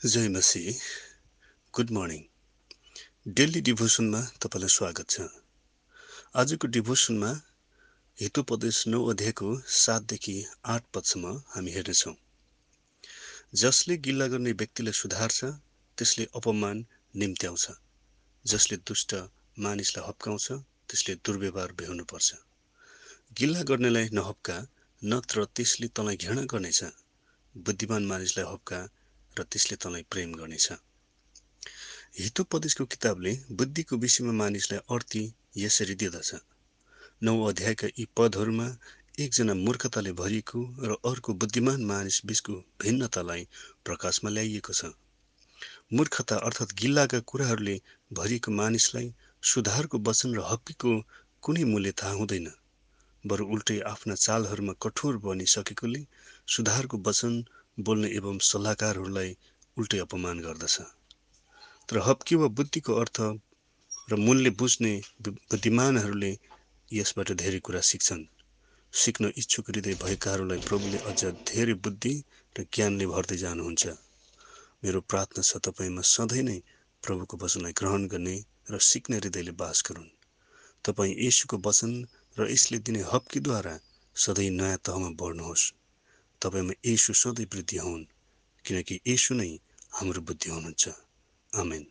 जय मसी good morning daily डिभोसनमा तपाईँलाई स्वागत छ। आजको डिभोसनमा हितोपदेश नौ अध्यायको सातदेखि आठ पदसम्म हामी हेर्नेछौँ। जसले गिल्ला गर्ने व्यक्तिलाई सुधार्छ त्यसले अपमान निम्त्याउँछ। जसले दुष्ट मानिसलाई हप्काउँछ त्यसले दुर्व्यवहार बेहोर्नुपर्छ गिल्ला गर्नेलाई नहप्का नत्र त्यसले तँलाई घृणा गर्नेछ। बुद्धिमान मानिसलाई हप्का र त्यसले तँलाई प्रेम गर्नेछ। हितोपदेशको किताबले बुद्धिको विषयमा मानिसलाई अर्थी यसरी दिँदछ। नौ अध्यायका यी पदहरूमा एकजना मूर्खताले भरिएको र अर्को बुद्धिमान मानिस बिचको भिन्नतालाई प्रकाशमा ल्याइएको छ। मूर्खता अर्थात् गिल्लाका कुराहरूले भरिएको मानिसलाई सुधारको वचन र हक्कीको कुनै मूल्य थाहा हुँदैन। बरु उल्टै आफ्ना चालहरूमा कठोर बनिसकेकोले सुधारको वचन बोल्ने एवं सल्लाहकारहरूलाई उल्टै अपमान गर्दछ। तर हप्की वा बुद्धिको अर्थ र मूल्य बुझ्ने बुद्धिमानहरूले यसबाट धेरै कुरा सिक्छन्। सिक्न इच्छुक हृदय भएकाहरूलाई प्रभुले अझ धेरै बुद्धि र ज्ञानले भर्दै जानुहुन्छ। मेरो प्रार्थना छ तपाईँमा सधैँ नै प्रभुको वचनलाई ग्रहण गर्ने र सिक्ने हृदयले बास गरून्। तपाईँ यसुको वचन र यसले दिने हप्कीद्वारा सधैँ नयाँ तहमा बढ्नुहोस्। तपाईँमा यसु सधैँ वृद्धि हुन् किनकि यसु नै हाम्रो बुद्धि हुनुहुन्छ। आमेन।